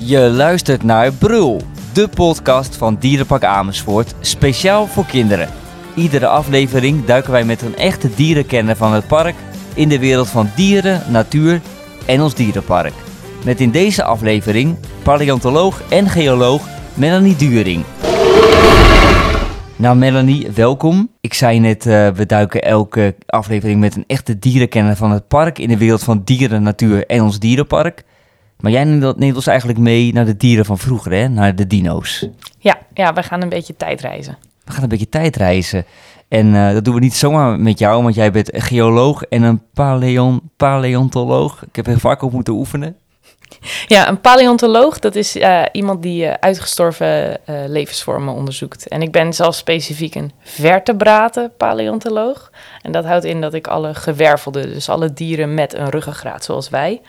Je luistert naar Brul, de podcast van Dierenpark Amersfoort, speciaal voor kinderen. Iedere aflevering duiken wij met een echte dierenkenner van het park in de wereld van dieren, natuur en ons dierenpark. Met in deze aflevering paleontoloog en geoloog Melanie During. Nou Melanie, welkom. Ik zei net, uh, we duiken elke aflevering met een echte dierenkenner van het park in de wereld van dieren, natuur en ons dierenpark. Maar jij neemt ons eigenlijk mee naar de dieren van vroeger, hè? Naar de dino's. Ja, ja, we gaan een beetje tijdreizen. We gaan een beetje tijdreizen. En uh, dat doen we niet zomaar met jou, want jij bent een geoloog en een paleon, paleontoloog. Ik heb heel vaak op moeten oefenen. Ja, een paleontoloog, dat is uh, iemand die uh, uitgestorven levensvormen onderzoekt. En ik ben zelf specifiek een vertebrate paleontoloog. En dat houdt in dat ik alle gewervelde, dus alle dieren met een ruggengraat zoals wij,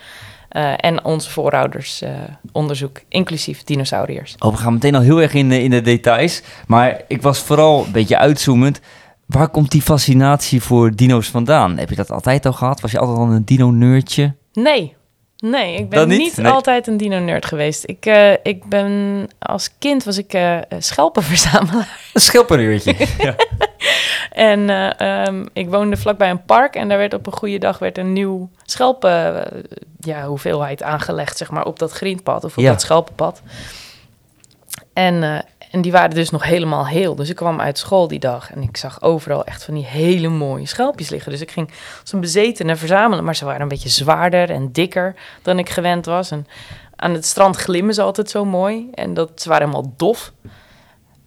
uh, en onze voorouders uh, onderzoek, inclusief dinosauriërs. Oh, we gaan meteen al heel erg in, in de details. Maar ik was vooral een beetje uitzoomend. Waar komt die fascinatie voor dino's vandaan? Heb je dat altijd al gehad? Was je altijd al een dino-neurtje? Nee, Nee, ik ben niet, niet altijd een dino-nerd geweest. Ik, uh, ik ben als kind was ik uh, schelpenverzamelaar. Een schelpenuurtje. ja. en uh, um, ik woonde vlakbij een park en daar werd op een goede dag werd een nieuw schelpen, ja, hoeveelheid aangelegd, zeg maar, op dat greenpad of op ja. dat schelpenpad. En en die waren dus nog helemaal heel. Dus ik kwam uit school die dag en ik zag overal echt van die hele mooie schelpjes liggen. Dus ik ging als een bezetene verzamelen. Maar ze waren een beetje zwaarder en dikker dan ik gewend was. En aan het strand glimmen ze altijd zo mooi. En dat, ze waren helemaal dof.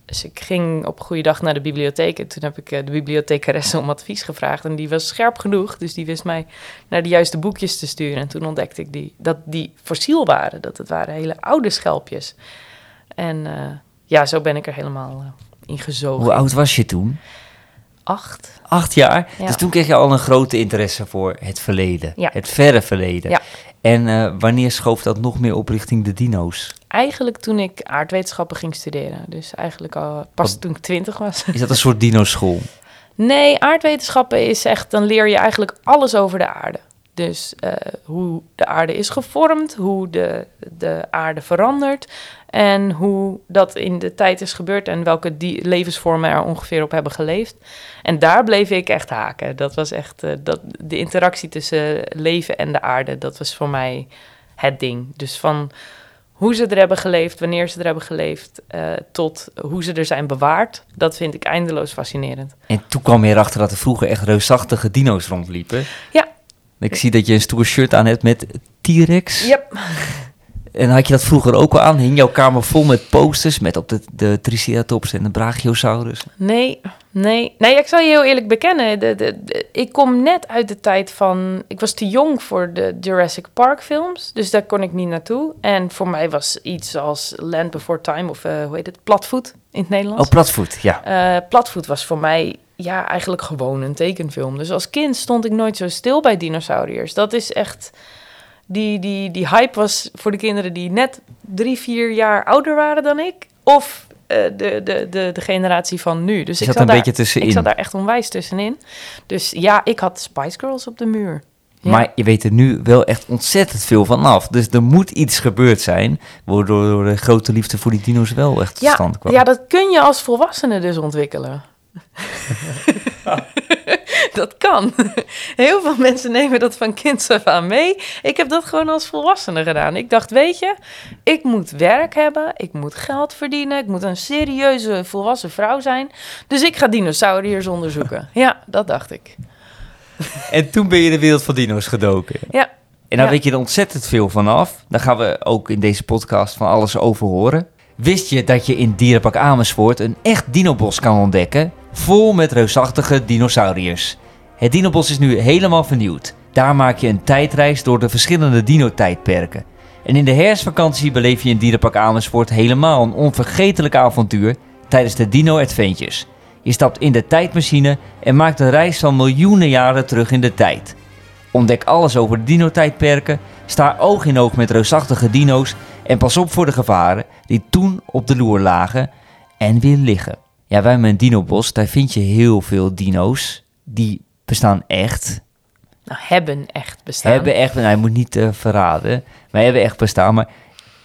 Dus ik ging op goede dag naar de bibliotheek. En toen heb ik de bibliothecaresse om advies gevraagd. En die was scherp genoeg. Dus die wist mij naar de juiste boekjes te sturen. En toen ontdekte ik die, dat die fossiel waren. Dat het waren hele oude schelpjes. En... Uh, ja, zo ben ik er helemaal uh, in gezogen. Hoe oud was je toen? Acht. Acht jaar? Ja. Dus toen kreeg je al een grote interesse voor het verleden. Ja. Het verre verleden. Ja. En uh, wanneer schoof dat nog meer op richting de dino's? Eigenlijk toen ik aardwetenschappen ging studeren. Dus eigenlijk al pas Wat, toen ik twintig was. Is dat een soort dinoschool? Nee, aardwetenschappen is echt... dan leer je eigenlijk alles over de aarde. Dus uh, hoe de aarde is gevormd, hoe de, de aarde verandert en hoe dat in de tijd is gebeurd en welke die levensvormen er ongeveer op hebben geleefd. En daar bleef ik echt haken. Dat was echt uh, dat, de interactie tussen leven en de aarde, dat was voor mij het ding. Dus van hoe ze er hebben geleefd, wanneer ze er hebben geleefd, uh, tot hoe ze er zijn bewaard, dat vind ik eindeloos fascinerend. En toen kwam je erachter dat er vroeger echt reusachtige dino's rondliepen. Ja, ik zie dat je een stoer shirt aan hebt met T-Rex. Yep. En had je dat vroeger ook al aan? Hing jouw kamer vol met posters met op de, de Triceratops en de Brachiosaurus? Nee, nee. Nee, ik zal je heel eerlijk bekennen. De, de, ik kom net uit de tijd van... Ik was te jong voor de Jurassic Park films, dus daar kon ik niet naartoe. En voor mij was iets als Land Before Time of uh, hoe heet het? Platvoet in het Nederlands. Oh, Platvoet, ja. Uh, Platvoet was voor mij ja, eigenlijk gewoon een tekenfilm. Dus als kind stond ik nooit zo stil bij dinosauriërs. Dat is echt. Die, die, die hype was voor de kinderen die net drie, vier jaar ouder waren dan ik. Of uh, de, de, de, de generatie van nu. Dus ik zat een daar, beetje tussenin. Ik zat daar echt onwijs tussenin. Dus ja, ik had Spice Girls op de muur. Ja. Maar je weet er nu wel echt ontzettend veel van af. Dus er moet iets gebeurd zijn... waardoor de grote liefde voor die dino's wel echt tot ja, stand kwam. Ja, dat kun je als volwassene dus ontwikkelen. dat kan. Heel veel mensen nemen dat van kinds af aan mee. Ik heb dat gewoon als volwassene gedaan. Ik dacht, weet je, ik moet werk hebben, ik moet geld verdienen, ik moet een serieuze volwassen vrouw zijn. Dus ik ga dinosauriërs onderzoeken. Ja, dat dacht ik. En toen ben je de wereld van dino's gedoken. Ja. En daar ja. weet je er ontzettend veel van af. Daar gaan we ook in deze podcast van alles over horen. Wist je dat je in Dierenpark Amersfoort een echt dinobos kan ontdekken? Vol met reusachtige dinosauriërs. Het dinobos is nu helemaal vernieuwd. Daar maak je een tijdreis door de verschillende dino-tijdperken. En in de herfstvakantie beleef je in Dierenpark Amersfoort helemaal een onvergetelijk avontuur tijdens de Dino Adventures. Je stapt in de tijdmachine en maakt een reis van miljoenen jaren terug in de tijd. Ontdek alles over de dino-tijdperken, sta oog in oog met reusachtige dino's en pas op voor de gevaren die toen op de loer lagen en weer liggen. Ja, wij hebben een dinobos, daar vind je heel veel dino's. Die bestaan echt. Nou, hebben echt bestaan. Hebben echt, nou, je moet niet uh, verraden. Wij hebben echt bestaan, maar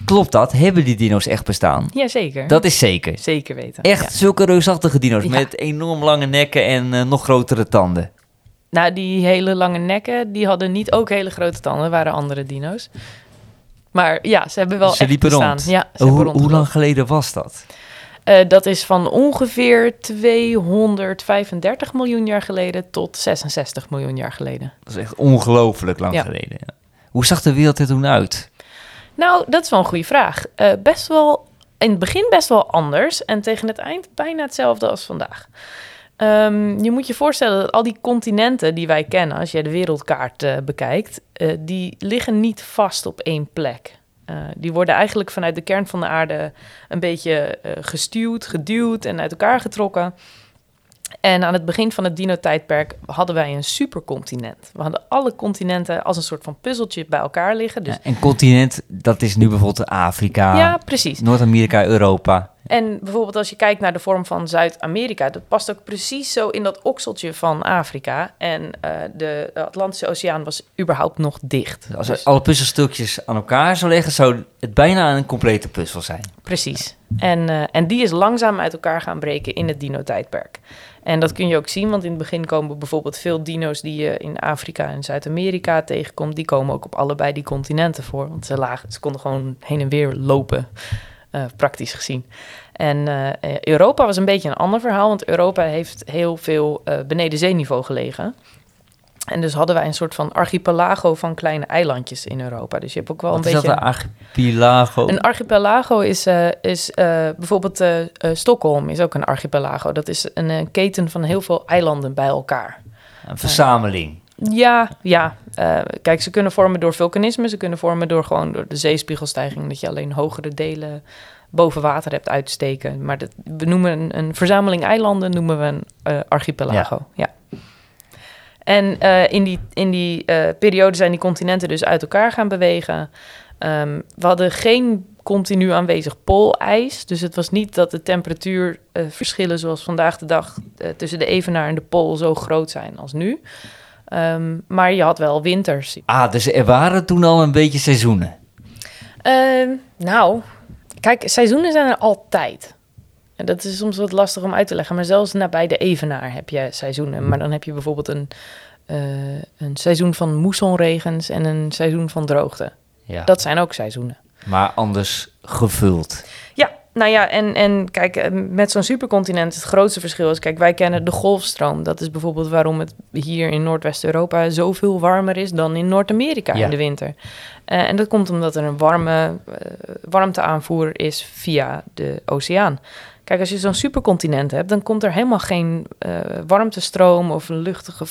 Klopt dat? Hebben die dino's echt bestaan? Jazeker. Dat is zeker. Zeker weten. Echt Ja. zulke reusachtige dino's Ja. met enorm lange nekken en eh, nog grotere tanden. Nou, die hele lange nekken, die hadden niet ook hele grote tanden, waren andere dino's. Maar ja, ze hebben wel Ze echt liepen bestaan. rond. Ja, ze Hoe, hebben hoe lang geleden was dat? Eh, dat is van ongeveer 235 miljoen jaar geleden tot 66 miljoen jaar geleden. Dat is echt ongelooflijk lang Ja. geleden. ja. Hoe zag de wereld er toen uit? Nou, dat is wel een goede vraag. Eh, best wel, in het begin best wel anders en tegen het eind bijna hetzelfde als vandaag. Ehm, je moet je voorstellen dat al die continenten die wij kennen, als je de wereldkaart eh, bekijkt, die liggen niet vast op één plek. Eh, die worden eigenlijk vanuit de kern van de aarde een beetje eh, gestuwd, geduwd en uit elkaar getrokken. En aan het begin van het dino-tijdperk hadden wij een supercontinent. We hadden alle continenten als een soort van puzzeltje bij elkaar liggen. Dus Ja, en continent, dat is nu bijvoorbeeld Afrika, ja, precies. Noord-Amerika, Europa. En bijvoorbeeld als je kijkt naar de vorm van Zuid-Amerika, dat past ook precies zo in dat okseltje van Afrika. En eh, de Atlantische Oceaan was überhaupt nog dicht. Als Dus- je alle puzzelstukjes aan elkaar zou leggen, zou het bijna een complete puzzel zijn. Precies. En, eh, en die is langzaam uit elkaar gaan breken in het dino-tijdperk. En dat kun je ook zien, want in het begin komen bijvoorbeeld veel dino's die je in Afrika en Zuid-Amerika tegenkomt, die komen ook op allebei die continenten voor. Want ze, lagen, ze konden gewoon heen en weer lopen, eh, praktisch gezien. En eh, Europa was een beetje een ander verhaal, want Europa heeft heel veel eh, beneden zeeniveau gelegen. En dus hadden wij een soort van archipelago van kleine eilandjes in Europa. Dus je hebt ook wel Wat een is beetje... dat, een archipelago? Een archipelago is, is bijvoorbeeld eh, Stockholm is ook een archipelago. Dat is een, eh, keten van heel veel eilanden bij elkaar. Een verzameling. Ja, ja. eh, kijk, ze kunnen vormen door vulkanisme. Ze kunnen vormen door gewoon door de zeespiegelstijging. Dat je alleen hogere delen boven water hebt uitsteken. Maar dat, we noemen een, een verzameling eilanden noemen we een eh, archipelago. Ja. En eh, in die, in die periode zijn die continenten dus uit elkaar gaan bewegen. Ehm, we hadden geen continu aanwezig poolijs. Dus het was niet dat de temperatuurverschillen zoals vandaag de dag tussen de evenaar en de pool zo groot zijn als nu. Ehm, maar je had wel winters. Ah, dus er waren toen al een beetje seizoenen. Ehm, nou, kijk, seizoenen zijn er altijd. En dat is soms wat lastig om uit te leggen. Maar zelfs nabij de evenaar heb je seizoenen. Maar dan heb je bijvoorbeeld een, eh, een seizoen van moessonregens en een seizoen van droogte. Ja. Dat zijn ook seizoenen. Maar anders gevuld. Ja, nou ja, en, en kijk, eh, met zo'n supercontinent, het grootste verschil is, kijk, wij kennen de golfstroom. Dat is bijvoorbeeld waarom het hier in Noordwest-Europa zoveel warmer is dan in Noord-Amerika Ja. in de winter. Eh, en dat komt omdat er een warme eh, warmteaanvoer is via de oceaan. Kijk, als je zo'n supercontinent hebt, dan komt er helemaal geen eh, warmtestroom of een luchtige,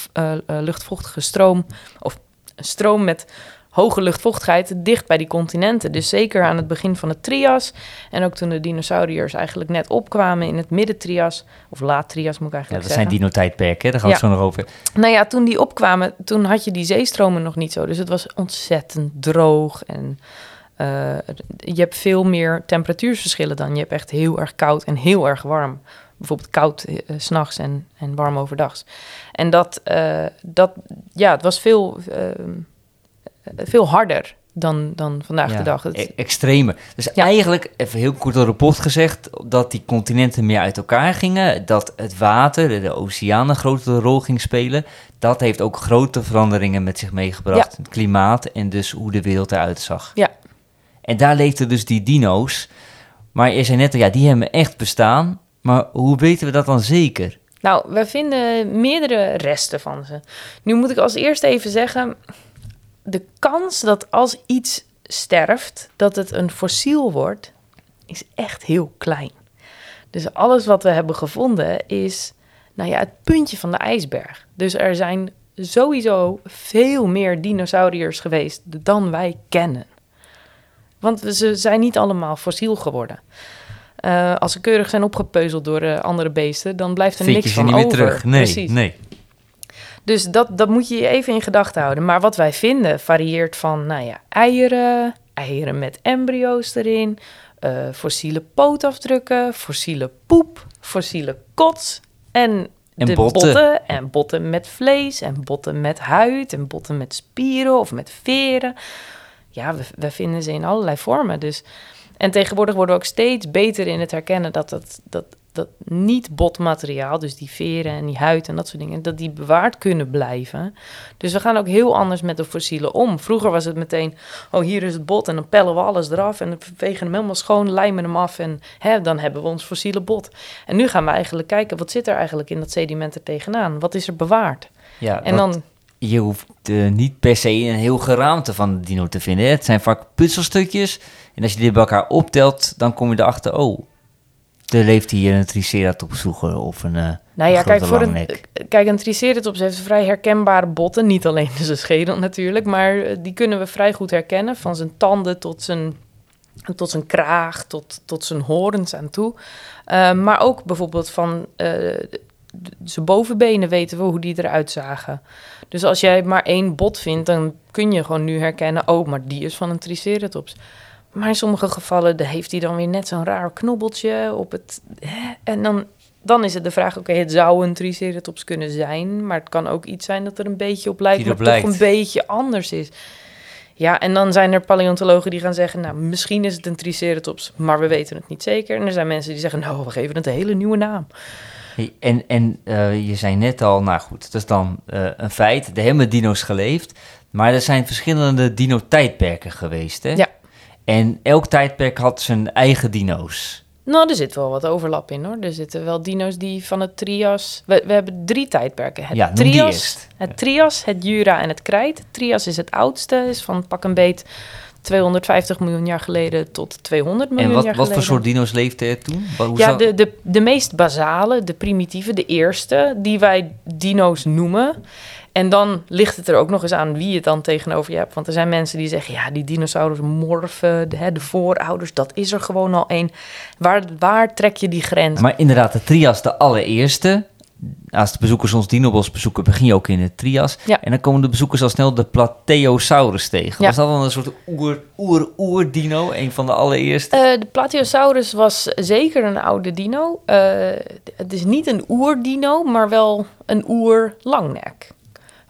luchtvochtige stroom of een stroom met hoge luchtvochtigheid dicht bij die continenten. Dus zeker aan het begin van het Trias en ook toen de dinosauriërs eigenlijk net opkwamen in het midden-Trias, of laat-Trias moet ik Ja, eigenlijk dat zijn dino-tijdperken, daar gaan we Ja. zo nog over. Nou ja, toen die opkwamen, toen had je die zeestromen nog niet zo. Dus het was ontzettend droog en eh, je hebt veel meer temperatuurverschillen dan. Je hebt echt heel erg koud en heel erg warm. Bijvoorbeeld koud eh, s s'nachts en, en warm overdags. En dat, eh, dat ja, het was veel, veel harder dan, dan vandaag Ja, de dag. Het- e- extreme. Dus Ja. eigenlijk, even heel kort door de post gezegd, dat die continenten meer uit elkaar gingen, dat het water, de, de oceaan een grotere rol ging spelen. Dat heeft ook grote veranderingen met zich meegebracht. Het klimaat en dus hoe de wereld eruit zag. Ja. En daar leefden dus die dino's. Maar je zei net, al, ja, die hebben echt bestaan. Maar hoe weten we dat dan zeker? Nou, we vinden meerdere resten van ze. Nu moet ik als eerste even zeggen: de kans dat als iets sterft, dat het een fossiel wordt, is echt heel klein. Dus alles wat we hebben gevonden is, nou ja, het puntje van de ijsberg. Dus er zijn sowieso veel meer dinosauriërs geweest dan wij kennen. Want ze zijn niet allemaal fossiel geworden. Eh, als ze keurig zijn opgepeuzeld door eh, andere beesten, dan blijft er Vind niks van over. terug? Nee, Precies. nee. Dus dat, dat moet je je even in gedachten houden. Maar wat wij vinden varieert van, nou ja, eieren, eieren met embryo's erin, eh, fossiele pootafdrukken, fossiele poep, fossiele kots en, En de botten. En botten met vlees en botten met huid en botten met spieren of met veren. ja, we, we vinden ze in allerlei vormen. Dus, en tegenwoordig worden we ook steeds beter in het herkennen dat dat, dat, dat niet botmateriaal, dus die veren en die huid en dat soort dingen, dat die bewaard kunnen blijven. Dus we gaan ook heel anders met de fossielen om. Vroeger was het meteen, oh hier is het bot en dan pellen we alles eraf en dan vegen hem helemaal schoon, lijmen hem af en hè, dan hebben we ons fossiele bot. En nu gaan we eigenlijk kijken, wat zit er eigenlijk in dat sediment er tegenaan? Wat is er bewaard? Ja, En dat- dan, je hoeft eh, niet per se een heel geraamte van de dino te vinden. hè. Het zijn vaak puzzelstukjes. En als je dit bij elkaar optelt, dan kom je erachter, oh, er leeft hier een triceratops vroeger of een, eh nou ja, een kijk, voor een, kijk, een triceratops heeft vrij herkenbare botten. Niet alleen zijn schedel natuurlijk, maar eh, die kunnen we vrij goed herkennen. Van zijn tanden tot zijn, tot zijn kraag, tot, tot zijn horens aan toe. Eh, maar ook bijvoorbeeld van d- zijn bovenbenen weten we hoe die eruit zagen. Dus als jij maar één bot vindt, dan kun je gewoon nu herkennen... oh, maar die is van een triceratops. Maar in sommige gevallen heeft hij dan weer net zo'n raar knobbeltje op het... Hè? En dan, dan is het de vraag, oké, het zou een triceratops kunnen zijn... maar het kan ook iets zijn dat er een beetje op lijkt, maar toch een beetje anders is. Ja, en dan zijn er paleontologen die gaan zeggen... nou, misschien is het een triceratops, maar we weten het niet zeker. En er zijn mensen die zeggen, nou, we geven het een hele nieuwe naam. Hey, En, en eh, je zei net al, nou goed, dat is dan eh, een feit. Er hebben dino's geleefd, maar er zijn verschillende dino-tijdperken geweest, hè? Ja. En elk tijdperk had zijn eigen dino's. Nou, er zit wel wat overlap in hoor. Er zitten wel dino's die van het Trias. We, we hebben drie tijdperken. Het Ja, Trias, het Trias, het Jura en het Krijt. Het Trias is het oudste, is van pak een beet 250 miljoen jaar geleden tot 200 miljoen En wat, jaar wat voor geleden. soort dino's leefden er toen? Hoe Ja, de, de, de meest basale, de primitieve, de eerste, die wij dino's noemen. En dan ligt het er ook nog eens aan wie je het dan tegenover je hebt. Want er zijn mensen die zeggen, ja, die dinosaurus morfen, de, de voorouders, dat is er gewoon al één. Waar, waar trek je die grens? Maar inderdaad, de Trias, de allereerste. Als de bezoekers ons Dinobos bezoeken, begin je ook in de Trias. Ja. En dan komen de bezoekers al snel de Plateosaurus tegen. Ja. Was dat dan een soort oer, oer, oer dino? Een van de allereerste? Eh, de Plateosaurus was zeker een oude dino. Eh, het is niet een oerdino, maar wel een oerlangnek.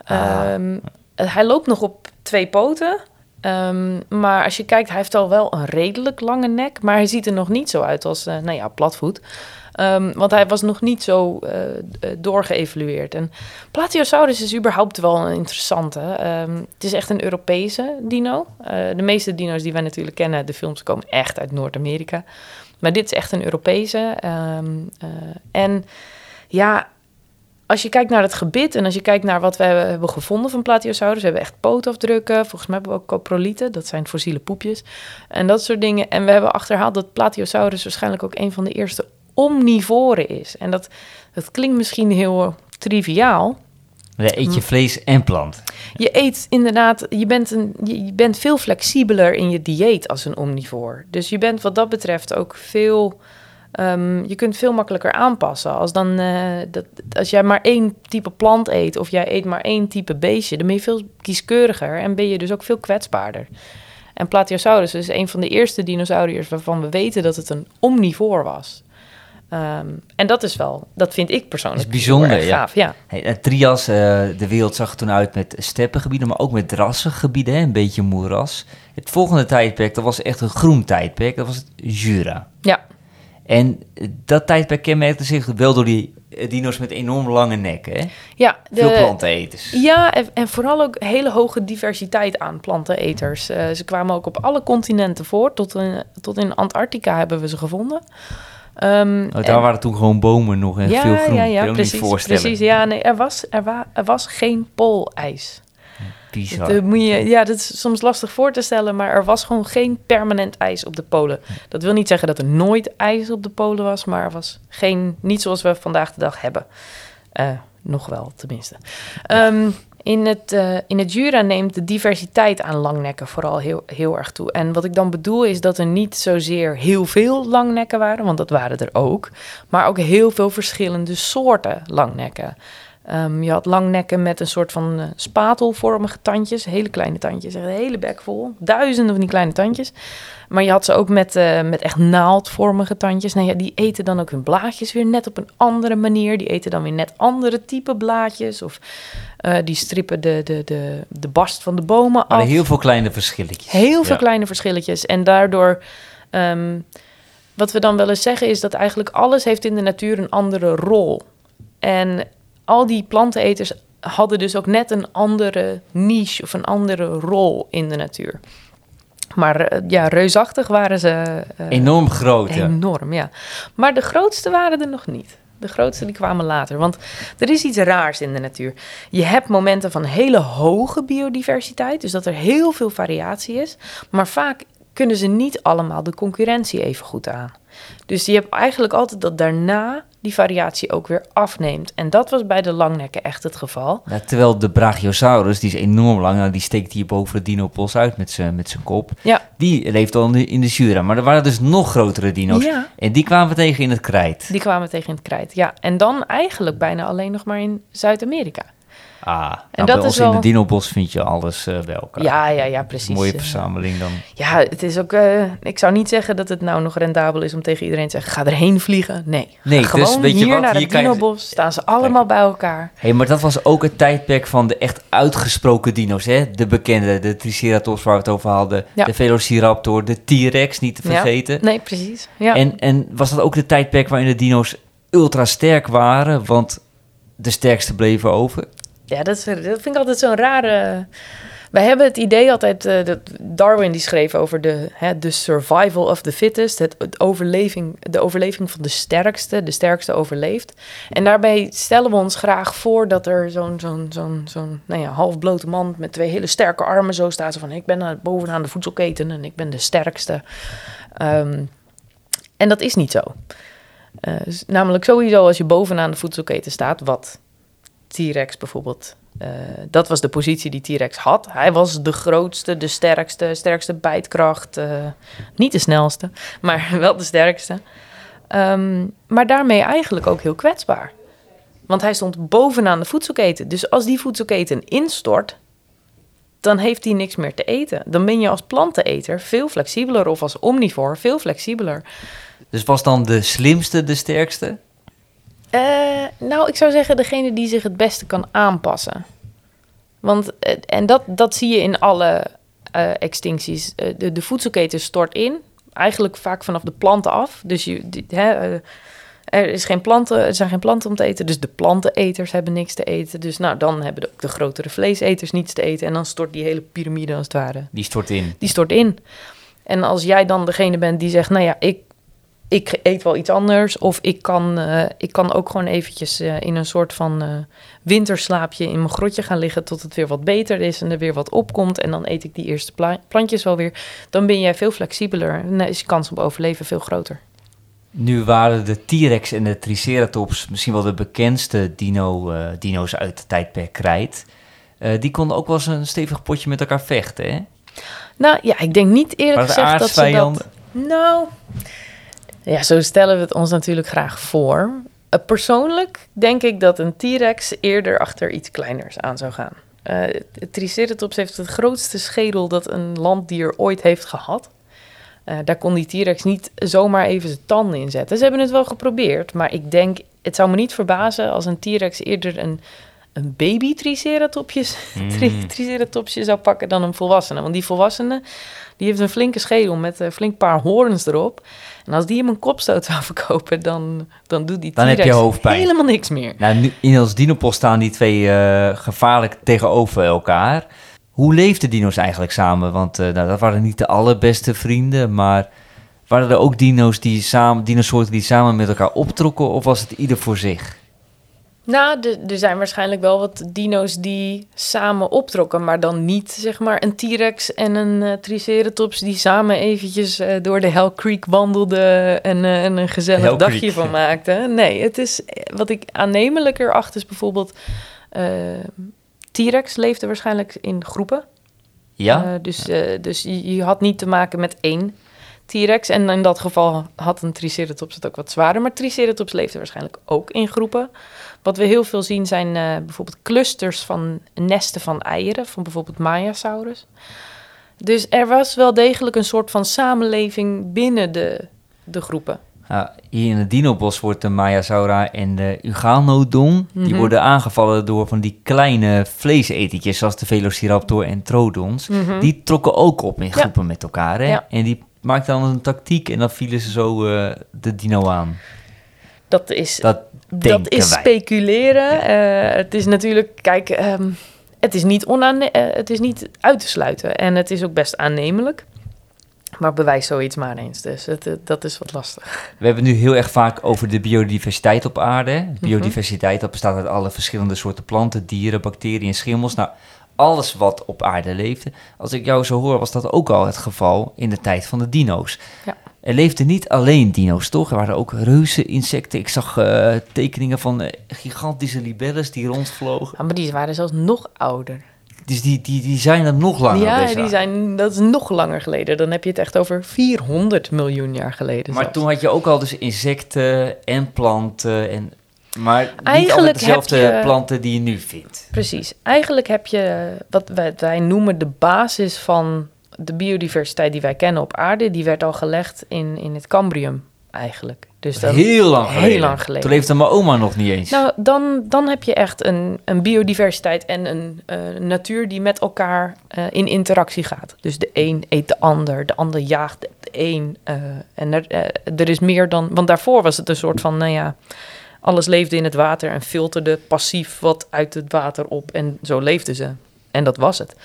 Ah. Ehm, hij loopt nog op twee poten. Ehm, maar als je kijkt, hij heeft al wel een redelijk lange nek. Maar hij ziet er nog niet zo uit als, eh, nou ja, platvoet. Ehm, want hij was nog niet zo eh, eh, doorgeëvalueerd. En Plateosaurus is überhaupt wel een interessante. Het is echt een Europese dino. De meeste dino's die wij natuurlijk kennen, de films komen echt uit Noord-Amerika. Maar dit is echt een Europese. En ja, als je kijkt naar het gebit en als je kijkt naar wat we hebben gevonden van Plateosaurus, we hebben echt pootafdrukken. Volgens mij hebben we ook coprolieten, dat zijn fossiele poepjes. En dat soort dingen. En we hebben achterhaald dat Plateosaurus waarschijnlijk ook een van de eerste omnivoren is. En dat, dat klinkt misschien heel triviaal. Dan eet je vlees en plant. Je eet inderdaad, je bent, een, je, je bent veel flexibeler in je dieet als een omnivoor. Dus je bent wat dat betreft ook veel. Ehm, je kunt veel makkelijker aanpassen. Als, dan, eh, dat, als jij maar één type plant eet of jij eet maar één type beestje, dan ben je veel kieskeuriger en ben je dus ook veel kwetsbaarder. En Plateosaurus is een van de eerste dinosauriërs waarvan we weten dat het een omnivoor was. Ehm, en dat is wel, dat vind ik persoonlijk is bijzonder, ja. gaaf. Ja. Hey, het Trias, eh, de wereld zag er toen uit met steppengebieden, maar ook met drassige gebieden, hè, een beetje moeras. Het volgende tijdperk, dat was echt een groen tijdperk, dat was het Jura. ja, En dat tijdperk kenmerkte zich wel door die eh, dino's met enorm lange nekken, hè? ja. Veel planteneters. Ja, en, en vooral ook hele hoge diversiteit aan planteneters. Eh, ze kwamen ook op alle continenten voor. Tot in, tot in Antarctica hebben we ze gevonden. Ehm, Oh, daar en- waren toen gewoon bomen nog en ja, veel groen. Ja, ja, precies. niet voorstellen. precies ja, nee, er, was, er, wa, er was geen poolijs. Bizar. Dat, eh, moet je, ja, dat is soms lastig voor te stellen, maar er was gewoon geen permanent ijs op de polen. Dat wil niet zeggen dat er nooit ijs op de polen was, maar er was geen, niet zoals we vandaag de dag hebben. Eh, nog wel, tenminste. Ehm, in, het, eh, in het Jura neemt de diversiteit aan langnekken vooral heel, heel erg toe. En wat ik dan bedoel is dat er niet zozeer heel veel langnekken waren, want dat waren er ook, maar ook heel veel verschillende soorten langnekken. Ehm, je had langnekken met een soort van eh, spatelvormige tandjes. Hele kleine tandjes. Echt een hele bek vol. Duizenden van die kleine tandjes. Maar je had ze ook met, eh, met echt naaldvormige tandjes. Nou ja, die eten dan ook hun blaadjes weer net op een andere manier. Die eten dan weer net andere type blaadjes. Of eh, die strippen de, de, de, de bast van de bomen Maar af. heel veel kleine verschilletjes. Heel veel Ja. kleine verschilletjes. En daardoor, ehm, wat we dan wel eens zeggen, is dat eigenlijk alles heeft in de natuur een andere rol. En al die planteneters hadden dus ook net een andere niche of een andere rol in de natuur. Maar eh, ja, reusachtig waren ze. eh, Enorm groot, ja. Enorm, ja. Maar de grootste waren er nog niet. De grootste die kwamen later. Want er is iets raars in de natuur. Je hebt momenten van hele hoge biodiversiteit. Dus dat er heel veel variatie is. Maar vaak kunnen ze niet allemaal de concurrentie even goed aan. Dus je hebt eigenlijk altijd dat daarna die variatie ook weer afneemt. En dat was bij de langnekken echt het geval. Ja, terwijl de Brachiosaurus, die is enorm lang, nou, die steekt hier boven de dinopos uit met zijn met zijn kop. Ja. Die leeft al in de, in de Jura, maar er waren dus nog grotere dino's. Ja. En die kwamen we tegen in het krijt. Die kwamen tegen in het krijt. Ja, en dan eigenlijk bijna alleen nog maar in Zuid-Amerika. Ah, nou, dat is wel- in de dinobos vind je alles eh bij elkaar. Ja, ja, ja, precies. Mooie Eh, verzameling dan. Ja, het is ook. eh, ik zou niet zeggen dat het nou nog rendabel is om tegen iedereen te zeggen: ga erheen vliegen. Nee. Nee, dus gewoon weet je hier wat, naar hier het je-. Staan ze allemaal bij elkaar. Hé, maar dat was ook het tijdperk van de echt uitgesproken dino's, hè? De bekende, de Triceratops waar we het over hadden, Ja. de Velociraptor, de T-Rex, niet te Ja. vergeten. Nee, precies. Ja. En, en was dat ook de tijdperk waarin de dino's ultra sterk waren, want de sterkste bleven over? Ja, dat, vind ik altijd zo'n rare. Wij hebben het idee altijd, eh, dat Darwin die schreef over de, hè, de survival of the fittest, het, overleving, de overleving van de sterkste, de sterkste overleeft. En daarbij stellen we ons graag voor dat er zo'n zo'n zo'n zo'n nou ja, halfblote man met twee hele sterke armen zo staat. Zo van, ik ben aan- bovenaan de voedselketen en ik ben de sterkste. Ehm, en dat is niet zo. Eh, namelijk sowieso als je bovenaan de voedselketen staat, wat T-Rex bijvoorbeeld. eh, dat was de positie die T-Rex had. Hij was de grootste, de sterkste, sterkste bijtkracht. eh, niet de snelste, maar wel de sterkste. Ehm, maar daarmee eigenlijk ook heel kwetsbaar. Want hij stond bovenaan de voedselketen. Dus als die voedselketen instort, dan heeft hij niks meer te eten. Dan ben je als planteneter veel flexibeler of als omnivoor veel flexibeler. Dus was dan de slimste de sterkste? Eh, nou, ik zou zeggen degene die zich het beste kan aanpassen. Want, eh, en dat, dat zie je in alle eh, extincties. De, de voedselketen stort in, eigenlijk vaak vanaf de planten af. Dus je, die- hè, er, is geen planten, er zijn geen planten om te eten, dus de planteneters hebben niks te eten. Dus nou, dan hebben de, ook de grotere vleeseters niets te eten. En dan stort die hele piramide als het ware Die stort in. die stort in. En als jij dan degene bent die zegt, nou ja, ik, ik eet wel iets anders. Of ik kan, eh, ik kan ook gewoon eventjes eh, in een soort van eh, winterslaapje in mijn grotje gaan liggen tot het weer wat beter is en er weer wat opkomt. En dan eet ik die eerste pla- plantjes wel weer. Dan ben jij veel flexibeler en dan is je kans op overleven veel groter. Nu waren de T-Rex en de Triceratops misschien wel de bekendste dino, dino's uit het tijdperk krijt. Die konden ook wel eens een stevig potje met elkaar vechten, hè? Nou ja, ik denk niet eerlijk gezegd dat ze dat... Nou, ja, zo stellen we het ons natuurlijk graag voor. Eh, persoonlijk denk ik dat een T-Rex eerder achter iets kleiners aan zou gaan. Het Triceratops heeft het grootste schedel dat een landdier ooit heeft gehad. Eh, daar kon die T-Rex niet zomaar even zijn tanden in zetten. Ze hebben het wel geprobeerd, maar ik denk, het zou me niet verbazen als een T-Rex eerder een, een baby Triceratopsje, tri- Mm. Triceratopsje zou pakken dan een volwassene. Want die volwassene, die heeft een flinke schedel met een flink paar hoorns erop. En als die hem een kopstoot zou verkopen, dan, dan doet die Dan heb je T-Rex hoofdpijn. helemaal niks meer. Nou, nu, in ons dinopos staan die twee eh, gevaarlijk tegenover elkaar. Hoe leefden dino's eigenlijk samen? Want eh, nou, dat waren niet de allerbeste vrienden, maar waren er ook dino's die samen, dinosoorten die samen met elkaar optrokken, of was het ieder voor zich? Nou, er zijn waarschijnlijk wel wat dino's die samen optrokken, maar dan niet zeg maar een T-Rex en een eh, Triceratops die samen eventjes eh, door de Hell Creek wandelden en, eh, en een gezellig Hell dagje Creek. van maakten. Nee, het is wat ik aannemelijker acht is bijvoorbeeld T-Rex leefde waarschijnlijk in groepen. Ja? Dus dus je, je had niet te maken met één T-Rex. En in dat geval had een Triceratops het ook wat zwaarder. Maar Triceratops leefde waarschijnlijk ook in groepen. Wat we heel veel zien zijn uh, bijvoorbeeld clusters van nesten van eieren. Van bijvoorbeeld Mayasaurus. Dus er was wel degelijk een soort van samenleving binnen de, de groepen. Ja, hier in het Dinobos wordt de Mayasaura en de Uganodon... die Mhm. worden aangevallen door van die kleine vleeseters... zoals de Velociraptor en Trodons. Mhm. Die trokken ook op in groepen met elkaar. Hè? Ja. En die maakten dan een tactiek en dan vielen ze zo eh, de dino aan. Dat is, Dat dat is speculeren. Eh, het is natuurlijk, kijk, ehm, het, is niet eh, het is niet uit te sluiten. En het is ook best aannemelijk. Maar bewijs zoiets maar eens. Dus het, dat is wat lastig. We hebben het nu heel erg vaak over de biodiversiteit op aarde. Mhm. Biodiversiteit, dat bestaat uit alle verschillende soorten planten, dieren, bacteriën schimmels. Nou, alles wat op aarde leefde. Als ik jou zo hoor, was dat ook al het geval in de tijd van de dino's. Ja. Er leefden niet alleen dino's, toch? Er waren ook reuze insecten. Ik zag eh, tekeningen van eh, gigantische libelles die rondvlogen. Ja, maar die waren zelfs nog ouder. Dus die, die, die zijn er nog langer. ja, die zijn, dat is nog langer geleden. Dan heb je het echt over 400 miljoen jaar geleden. Maar zelfs. toen had je ook al dus insecten en planten. En, maar niet Eigenlijk altijd dezelfde je- planten die je nu vindt. Precies. Eigenlijk heb je wat wij, wij noemen de basis van de biodiversiteit die wij kennen op aarde. Die werd al gelegd in, in het Cambrium eigenlijk. Dus dan, heel lang heel geleden. lang geleden. Toen leefde mijn oma nog niet eens. Nou, dan, dan heb je echt een, een biodiversiteit en een eh, natuur die met elkaar eh, in interactie gaat. Dus de een eet de ander, de ander jaagt de een. eh, en er, er is meer dan... Want daarvoor was het een soort van, nou ja... Alles leefde in het water en filterde passief wat uit het water op. En zo leefden ze. En dat was het.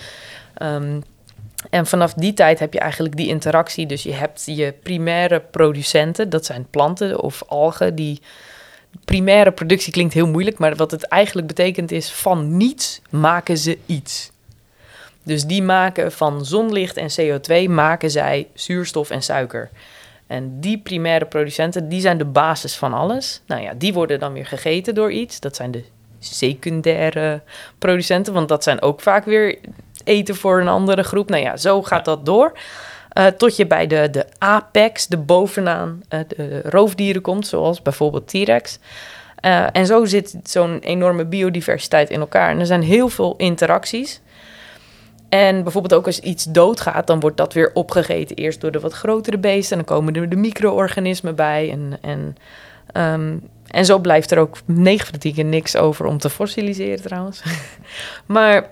Ehm, en vanaf die tijd heb je eigenlijk die interactie. Dus je hebt je primaire producenten, dat zijn planten of algen, die primaire productie klinkt heel moeilijk, maar wat het eigenlijk betekent is van niets maken ze iets. Dus die maken van zonlicht en CO2 maken zij zuurstof en suiker. En die primaire producenten, die zijn de basis van alles. Nou ja, die worden dan weer gegeten door iets. Dat zijn de secundaire producenten, want dat zijn ook vaak weer eten voor een andere groep. Nou ja, zo gaat dat door. Eh, tot je bij de, de apex, de bovenaan, eh, de roofdieren komt, zoals bijvoorbeeld T-Rex. Eh, en zo zit zo'n enorme biodiversiteit in elkaar. En er zijn heel veel interacties. En bijvoorbeeld ook als iets doodgaat, dan wordt dat weer opgegeten. Eerst door de wat grotere beesten, en dan komen er de micro-organismen bij. En, en, ehm, en zo blijft er ook 9 van de 10 keer niks over om te fossiliseren trouwens. maar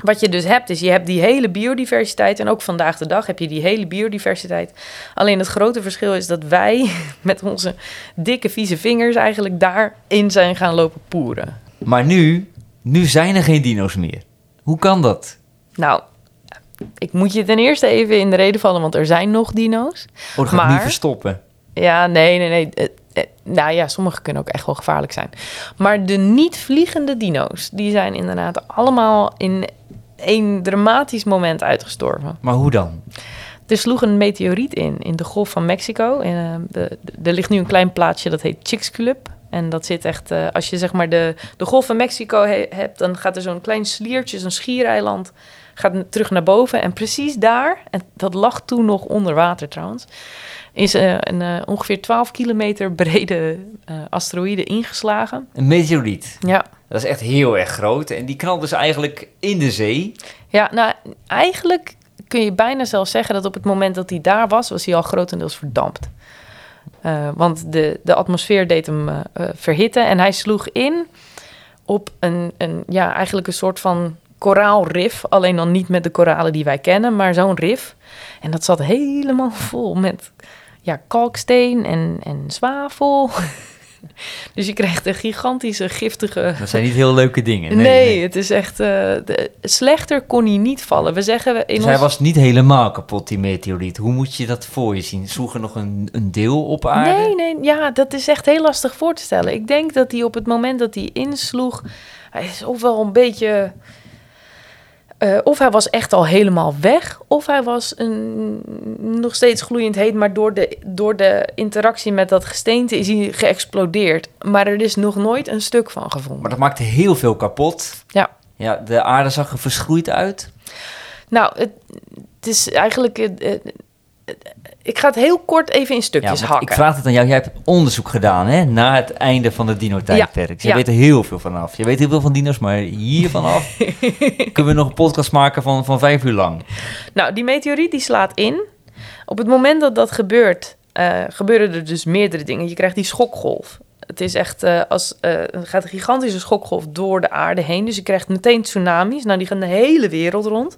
wat je dus hebt, is je hebt die hele biodiversiteit. En ook vandaag de dag heb je die hele biodiversiteit. Alleen het grote verschil is dat wij met onze dikke vieze vingers eigenlijk daarin zijn gaan lopen poeren. Maar nu, nu zijn er geen dino's meer. Hoe kan dat? Nou, ik moet je ten eerste even in de reden vallen, want er zijn nog dino's. Oh, dat gaat Maar- niet verstoppen. Ja, nee, nee, nee. Eh, eh, nou ja, sommige kunnen ook echt wel gevaarlijk zijn. Maar de niet-vliegende dino's, die zijn inderdaad allemaal in één dramatisch moment uitgestorven. Maar hoe dan? Er sloeg een meteoriet in, in de Golf van Mexico. En, eh, de, de- er ligt nu een klein plaatsje, dat heet Chicxulub. En dat zit echt, eh, als je zeg maar de, de Golf van Mexico he- hebt, dan gaat er zo'n klein sliertje, zo'n schiereiland, gaat terug naar boven. En precies daar, en dat lag toen nog onder water trouwens, is eh, een ongeveer 12 kilometer brede asteroïde ingeslagen. Een meteoriet. Ja. Dat is echt heel erg groot. En die knalt dus eigenlijk in de zee. Ja, nou, eigenlijk kun je bijna zelfs zeggen dat op het moment dat hij daar was, was hij al grotendeels verdampt. Eh, want de, de atmosfeer deed hem eh, verhitten en hij sloeg in op een, een, ja, eigenlijk een soort van koraalrif. Alleen dan niet met de koralen die wij kennen, maar zo'n rif. En dat zat helemaal vol met ja, kalksteen en, en zwavel. dus je krijgt een gigantische, giftige Dat zijn niet heel leuke dingen. Nee, Nee, nee. het is echt. eh, de, slechter kon hij niet vallen. We zeggen in Dus ons. hij was niet helemaal kapot, die meteoriet. Hoe moet je dat voor je zien? Sloeg er nog een, een deel op aarde? Nee, nee, ja, dat is echt heel lastig voor te stellen. Ik denk dat hij op het moment dat hij insloeg, hij is ofwel een beetje. Eh, of hij was echt al helemaal weg, of hij was een, nog steeds gloeiend heet, maar door de, door de interactie met dat gesteente is hij geëxplodeerd. Maar er is nog nooit een stuk van gevonden. Maar dat maakte heel veel kapot. Ja. Ja, de aarde zag er verschroeid uit. Nou, het, het is eigenlijk. Ik ga het heel kort even in stukjes Ja, hakken. ik vraag het aan jou. Jij hebt onderzoek gedaan hè, na het einde van het dino-tijdperk. Je weet er heel veel vanaf. Je weet heel veel van dino's, maar hier vanaf kunnen we nog een podcast maken van, van vijf uur lang. Nou, die meteoriet die slaat in. Op het moment dat dat gebeurt, eh, gebeuren er dus meerdere dingen. Je krijgt die schokgolf. Het is echt eh, als er gaat een gigantische schokgolf door de aarde heen. Dus je krijgt meteen tsunamis. Nou, die gaan de hele wereld rond.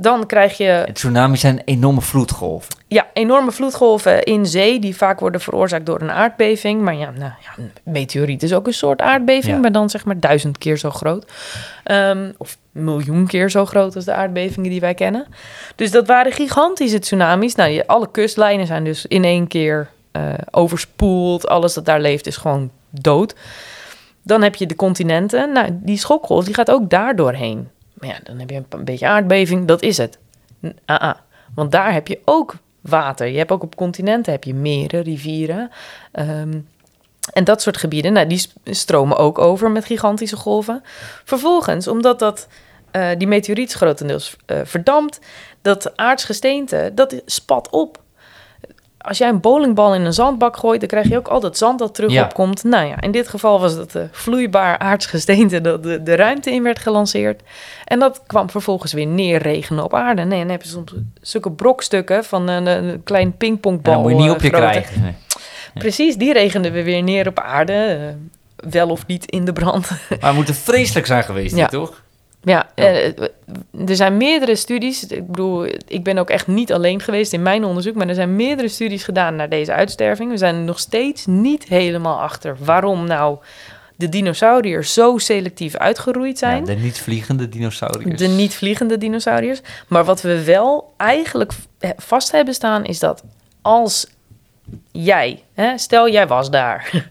Dan krijg je En tsunamis zijn enorme vloedgolven. ja, enorme vloedgolven in zee, die vaak worden veroorzaakt door een aardbeving. Maar ja, nou, ja een meteoriet is ook een soort aardbeving, Ja. maar dan zeg maar duizend keer zo groot. Ehm, of miljoen keer zo groot als de aardbevingen die wij kennen. Dus dat waren gigantische tsunamis. Nou, je- alle kustlijnen zijn dus in één keer eh, overspoeld. Alles dat daar leeft is gewoon dood. Dan heb je de continenten. Nou, die schokgolf die gaat ook daar doorheen. Ja, dan heb je een, beetje aardbeving. Dat is het. Ah, ah. Want daar heb je ook water. Je hebt ook op continenten heb je meren, rivieren. ehm, en dat soort gebieden, nou, die stromen ook over met gigantische golven. Vervolgens, omdat dat, eh, die meteoriet grotendeels eh, verdampt, dat aardsgesteente, dat spat op. Als jij een bowlingbal in een zandbak gooit, dan krijg je ook al dat zand dat terug Ja. opkomt. Nou ja, in dit geval was het eh, vloeibaar aardsgesteente dat de, de ruimte in werd gelanceerd. En dat kwam vervolgens weer neerregenen op aarde. Nee, dan heb je soms zulke brokstukken van een, een klein En pingpongbal. dat moet je niet eh, op je krijgen. Nee. Precies, die regenden we weer neer op aarde. eh, wel of niet in de brand. Maar het moet er vreselijk zijn geweest, Ja. toch? Ja, Ja. eh, er zijn meerdere studies. Ik bedoel, ik ben ook echt niet alleen geweest in mijn onderzoek. Maar er zijn meerdere studies gedaan naar deze uitsterving. We zijn er nog steeds niet helemaal achter waarom nou de dinosauriërs zo selectief uitgeroeid zijn. Ja, de niet-vliegende dinosauriërs. De niet-vliegende dinosauriërs. Maar wat we wel eigenlijk vast hebben staan, is dat als jij, hè, stel jij was daar.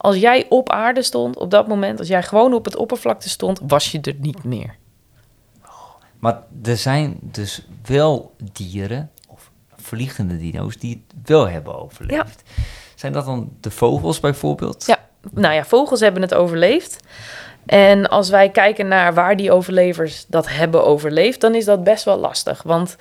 Als jij op aarde stond op dat moment, als jij gewoon op het oppervlakte stond, was je er niet meer. Maar er zijn dus wel dieren, of vliegende dino's, die het wel hebben overleefd. Zijn dat dan de vogels bijvoorbeeld? Ja, nou ja, vogels hebben het overleefd. En als wij kijken naar waar die overlevers dat hebben overleefd, dan is dat best wel lastig. Want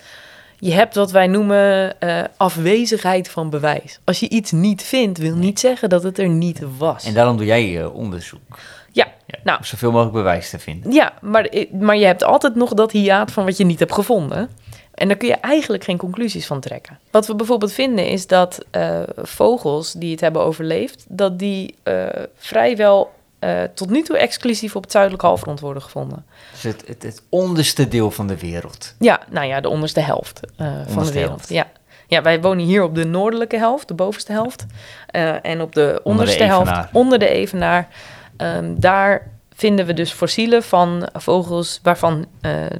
je hebt wat wij noemen eh, afwezigheid van bewijs. Als je iets niet vindt, wil niet zeggen dat het er niet was. En daarom doe jij eh, onderzoek. Ja, Ja, Nou. Om zoveel mogelijk bewijs te vinden. ja maar, maar je hebt altijd nog dat hiaat van wat je niet hebt gevonden. En daar kun je eigenlijk geen conclusies van trekken. Wat we bijvoorbeeld vinden is dat eh, vogels die het hebben overleefd, dat die eh, vrijwel eh, tot nu toe exclusief op het zuidelijk halfrond worden gevonden. Dus het, het, het onderste deel van de wereld. Ja, nou ja, de onderste helft eh, van de wereld. helft. Ja. ja, wij wonen hier op de noordelijke helft, de bovenste helft. Eh, en op de onderste helft, onder de evenaar, ehm, daar vinden we dus fossielen van vogels waarvan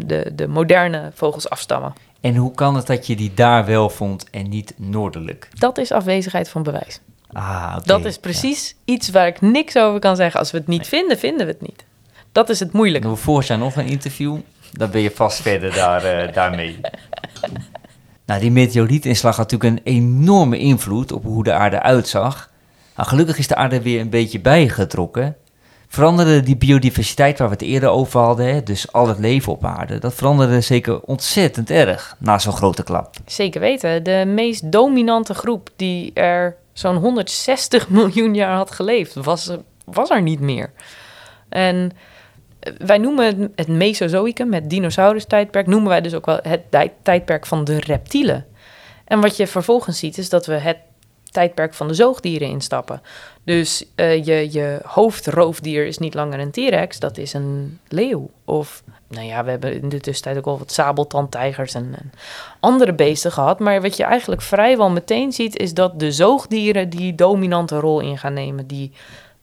de, de moderne vogels afstammen. En hoe kan het dat je die daar wel vond en niet noordelijk? Dat is afwezigheid van bewijs. Ah. Dat is precies iets waar ik niks over kan zeggen. Als we het niet vinden, vinden we het niet. Dat is het moeilijke. Doen we vorig jaar nog een interview, dan ben je vast verder daar, eh, daarmee. Nou, die meteorietinslag had natuurlijk een enorme invloed op hoe de aarde uitzag. Nou, gelukkig is de aarde weer een beetje bijgetrokken. Veranderde die biodiversiteit waar we het eerder over hadden, hè, dus al het leven op aarde, dat veranderde zeker ontzettend erg na zo'n grote klap. Zeker weten. De meest dominante groep die er zo'n 160 miljoen jaar had geleefd, was, was er niet meer. En eh, wij noemen het, het Mesozoïcum, het dinosaurus-tijdperk, noemen wij dus ook wel het tij- tijdperk van de reptielen. En wat je vervolgens ziet, is dat we het tijdperk van de zoogdieren instappen. Dus eh, je, je hoofdroofdier is niet langer een T-rex, dat is een leeuw. Of, nou ja, we hebben in de tussentijd ook al wat sabeltandtijgers en, en andere beesten gehad. Maar wat je eigenlijk vrijwel meteen ziet, is dat de zoogdieren die dominante rol in gaan nemen, die,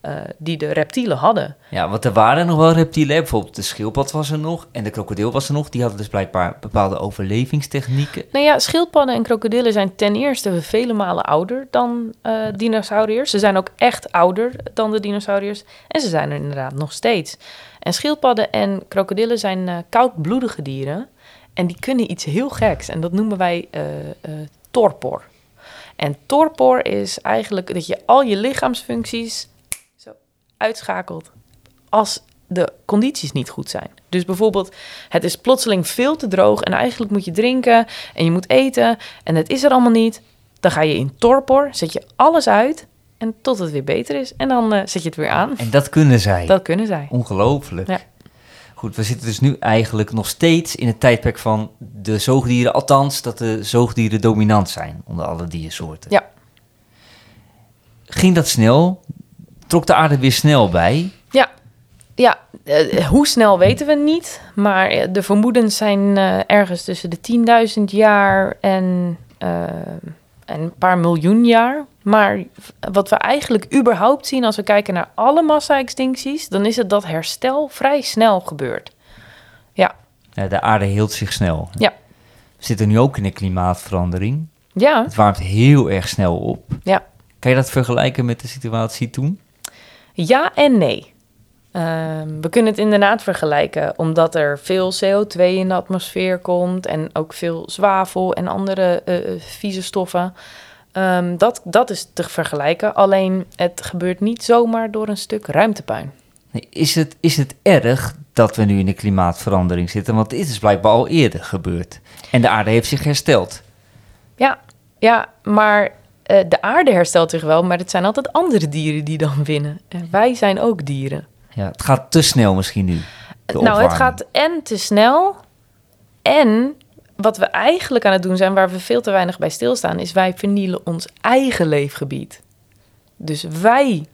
eh, die de reptielen hadden. Ja, want er waren nog wel reptielen, bijvoorbeeld de schildpad was er nog en de krokodil was er nog. Die hadden dus blijkbaar bepaalde overlevingstechnieken. Nou ja, schildpadden en krokodillen zijn ten eerste vele malen ouder dan eh, dinosauriërs. Ze zijn ook echt ouder dan de dinosauriërs. En ze zijn er inderdaad nog steeds. En schildpadden en krokodillen zijn eh, koudbloedige dieren. En die kunnen iets heel geks. En dat noemen wij torpor. En torpor is eigenlijk dat je al je lichaamsfuncties uitschakelt als de condities niet goed zijn. Dus bijvoorbeeld, het is plotseling veel te droog en eigenlijk moet je drinken en je moet eten en het is er allemaal niet. Dan ga je in torpor, zet je alles uit en tot het weer beter is en dan eh, zet je het weer aan. En dat kunnen zij. Dat kunnen zij. Ongelooflijk. Ja. Goed, we zitten dus nu eigenlijk nog steeds in het tijdperk van de zoogdieren, althans dat de zoogdieren dominant zijn onder alle diersoorten. Ja. Ging dat snel? Trok de aarde weer snel bij? Ja, ja eh, hoe snel weten we niet. Maar eh, de vermoedens zijn eh, ergens tussen de 10.000 jaar en, en een paar miljoen jaar. Maar wat we eigenlijk überhaupt zien als we kijken naar alle massa-extincties... dan is het dat herstel vrij snel gebeurt. Ja, de aarde hield zich snel. Ja. We zitten nu ook in een klimaatverandering. Ja, Het warmt heel erg snel op. ja. Kan je dat vergelijken met de situatie toen? Ja en nee. Ehm, we kunnen het inderdaad vergelijken, omdat er veel CO2 in de atmosfeer komt en ook veel zwavel en andere eh, eh, vieze stoffen. Ehm, dat, dat is te vergelijken, alleen het gebeurt niet zomaar door een stuk ruimtepuin. Is het, is het erg dat we nu in de klimaatverandering zitten? Want dit is blijkbaar al eerder gebeurd. En de aarde heeft zich hersteld. Ja, ja maar eh, de aarde herstelt zich wel, maar het zijn altijd andere dieren die dan winnen. En wij zijn ook dieren. Ja, het gaat te snel misschien nu. de nou, het gaat en te snel. En wat we eigenlijk aan het doen zijn, waar we veel te weinig bij stilstaan, is wij vernielen ons eigen leefgebied. Dus wij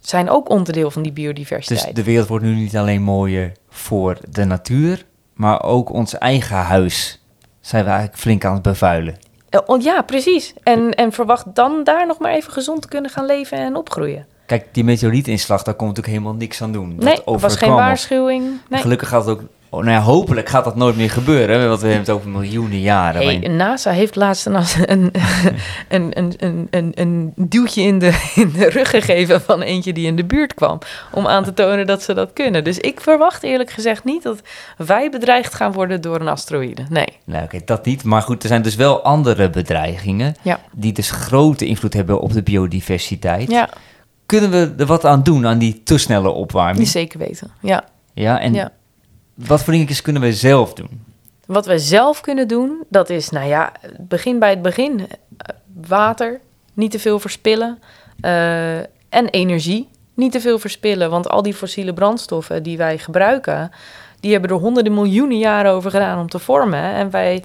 zijn ook onderdeel van die Dus biodiversiteit. de wereld wordt nu niet alleen mooier voor de natuur, maar ook ons eigen huis zijn we eigenlijk flink aan het bevuilen. Eh, oh, ja, precies. En, en verwacht dan daar nog maar even gezond te kunnen gaan leven en opgroeien. Kijk, die meteorietinslag, daar komt natuurlijk helemaal niks aan doen. Dat nee, was geen waarschuwing. Nee. Gelukkig gaat het ook... Oh, nou ja, hopelijk gaat dat nooit meer gebeuren, want we hebben het over miljoenen jaren. Hey, Maar- NASA heeft laatst een, een, een, een, een, duwtje in de, in de rug gegeven van eentje die in de buurt kwam. Om aan te tonen dat ze dat kunnen. Dus ik verwacht eerlijk gezegd niet dat wij bedreigd gaan worden door een asteroïde. Nee. Nou, oké, dat niet. Maar goed, er zijn dus wel andere bedreigingen Ja. die dus grote invloed hebben op de biodiversiteit. Ja, Kunnen we er wat aan doen aan die te snelle opwarming? zeker weten. Ja. Ja, en ja. Wat voor dingetjes kunnen we zelf doen? Wat we zelf kunnen doen, dat is, nou ja, begin bij het begin. Eh, Water, niet te veel verspillen. Eh, en energie, niet te veel verspillen. Want al die fossiele brandstoffen die wij gebruiken... die hebben er honderden miljoenen jaren over gedaan om te vormen. En wij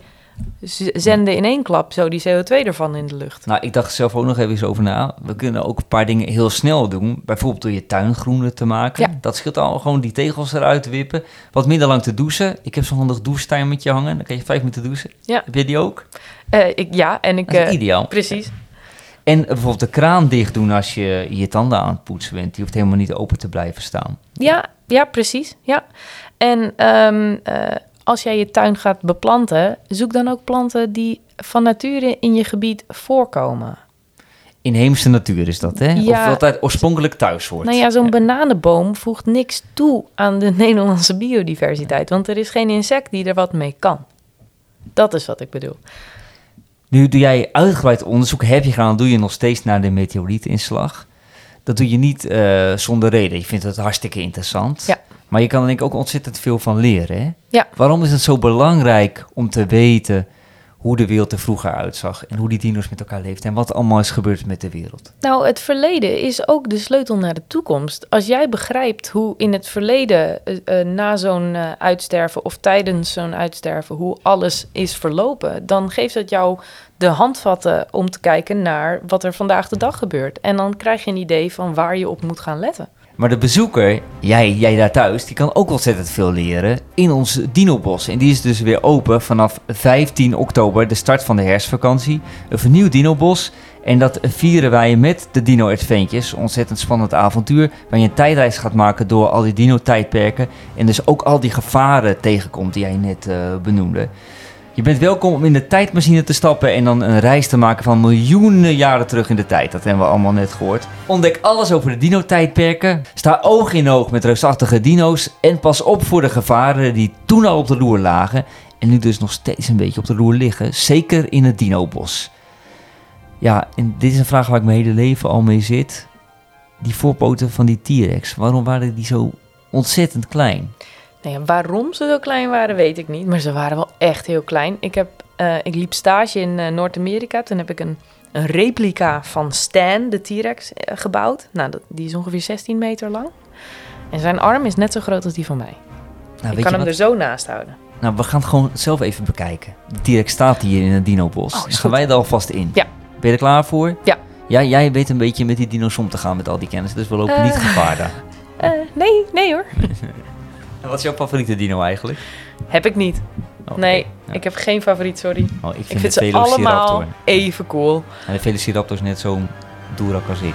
zenden in één klap zo die CO2 ervan in de lucht. Nou, ik dacht zelf ook nog even eens over na. We kunnen ook een paar dingen heel snel doen. Bijvoorbeeld door je tuin groener te maken. Ja. Dat scheelt al gewoon die tegels eruit te wippen. Wat minder lang te douchen. Ik heb zo'n handig douchetimertje hangen. Dan kan je vijf minuten douchen. Ja. Heb je die ook? Eh, ik, ja, en ik... Dat is eh, ideaal. precies. En bijvoorbeeld de kraan dicht doen als je je tanden aan het poetsen bent. Die hoeft helemaal niet open te blijven staan. Ja, ja, precies. Ja. En ehm, eh, als jij je tuin gaat beplanten, zoek dan ook planten die van nature in je gebied voorkomen. Inheemse natuur is dat, hè? Ja. Of wat oorspronkelijk thuis hoort. Nou ja, zo'n bananenboom voegt niks toe aan de Nederlandse biodiversiteit, want er is geen insect die er wat mee kan. Dat is wat ik bedoel. Nu doe jij uitgebreid onderzoek, heb je gedaan, doe je nog steeds naar de meteorietinslag. Dat doe je niet eh, zonder reden. Je vindt het hartstikke interessant. Ja. Maar je kan er denk ik ook ontzettend veel van leren. Hè? Ja. Waarom is het zo belangrijk om te weten hoe de wereld er vroeger uitzag en hoe die dino's met elkaar leefden en wat allemaal is gebeurd met de wereld? Nou, het verleden is ook de sleutel naar de toekomst. Als jij begrijpt hoe in het verleden, eh, eh, na zo'n eh, uitsterven of tijdens zo'n uitsterven, hoe alles is verlopen, dan geeft het jou de handvatten om te kijken naar wat er vandaag de dag gebeurt. En dan krijg je een idee van waar je op moet gaan letten. Maar de bezoeker, jij, jij daar thuis, die kan ook ontzettend veel leren in ons Dinobos. En die is dus weer open vanaf 15 oktober, de start van de herfstvakantie. Een vernieuwd Dinobos. En dat vieren wij met de Dino Adventures. Ontzettend spannend avontuur. Waar je een tijdreis gaat maken door al die Dino-tijdperken. En dus ook al die gevaren tegenkomt die jij net eh, benoemde. Je bent welkom om in de tijdmachine te stappen en dan een reis te maken van miljoenen jaren terug in de tijd. Dat hebben we allemaal net gehoord. Ontdek alles over de dino-tijdperken. Sta oog in oog met reusachtige dino's. En pas op voor de gevaren die toen al op de loer lagen. En nu dus nog steeds een beetje op de loer liggen. Zeker in het dinobos. Ja, en dit is een vraag waar ik mijn hele leven al mee zit. Die voorpoten van die T-Rex, waarom waren die zo ontzettend klein. Nou ja, waarom ze zo klein waren, weet ik niet. Maar ze waren wel echt heel klein. Ik, heb, eh, ik liep stage in eh, Noord-Amerika. Toen heb ik een, een replica van Stan, de T-Rex, eh, gebouwd. Nou, dat, die is ongeveer 16 meter lang. En zijn arm is net zo groot als die van mij. Nou, ik kan hem wat? er zo naast houden. Nou, we gaan het gewoon zelf even bekijken. De T-Rex staat hier in het Dinobos. Oh, gaan wij er alvast in. Ja. Ben je er klaar voor? Ja. Ja, jij weet een beetje met die dino's om te gaan met al die kennis. Dus we lopen niet gevaar daar. Nee, nee hoor. En wat is jouw favoriete dino eigenlijk? Heb ik niet. Oh, Nee. Ja. ik heb geen favoriet, sorry. Oh, ik vind, Ik vind de ze allemaal Velociraptor. even cool. En de Velociraptor is net zo'n doerak als ik.